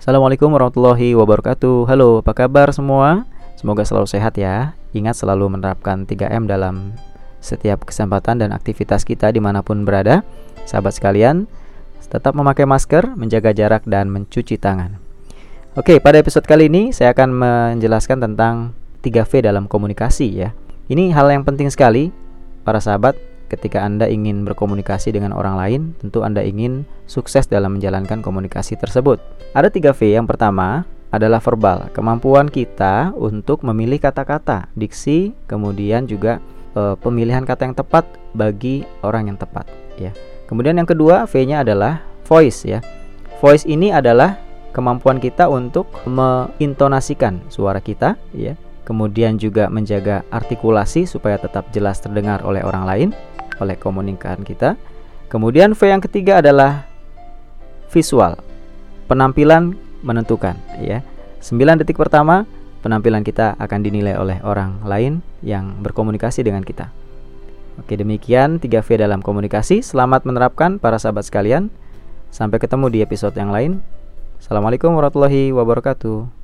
Assalamualaikum warahmatullahi wabarakatuh. Halo, apa kabar semua? Semoga selalu sehat ya. Ingat selalu menerapkan 3M dalam setiap kesempatan dan aktivitas kita di mana pun berada. Sahabat sekalian, tetap memakai masker, menjaga jarak, dan mencuci tangan. Oke, pada episode kali ini saya akan menjelaskan tentang 3V dalam komunikasi ya. Ini hal yang penting sekali para sahabat. Ketika Anda ingin berkomunikasi dengan orang lain, tentu Anda ingin sukses dalam menjalankan komunikasi tersebut. Ada tiga V. Yang pertama adalah verbal, kemampuan kita untuk memilih kata-kata, diksi, kemudian juga e, pemilihan kata yang tepat bagi orang yang tepat. Ya. Kemudian yang kedua V-nya adalah voice ya. Voice ini adalah kemampuan kita untuk mengintonasikan suara kita, ya. Kemudian juga menjaga artikulasi supaya tetap jelas terdengar oleh orang lain oleh komunikan kita. Kemudian V yang ketiga adalah visual. Penampilan menentukan ya. 9 detik pertama penampilan kita akan dinilai oleh orang lain yang berkomunikasi dengan kita. Oke, demikian 3V dalam komunikasi. Selamat menerapkan para sahabat sekalian. Sampai ketemu di episode yang lain. Assalamualaikum warahmatullahi wabarakatuh.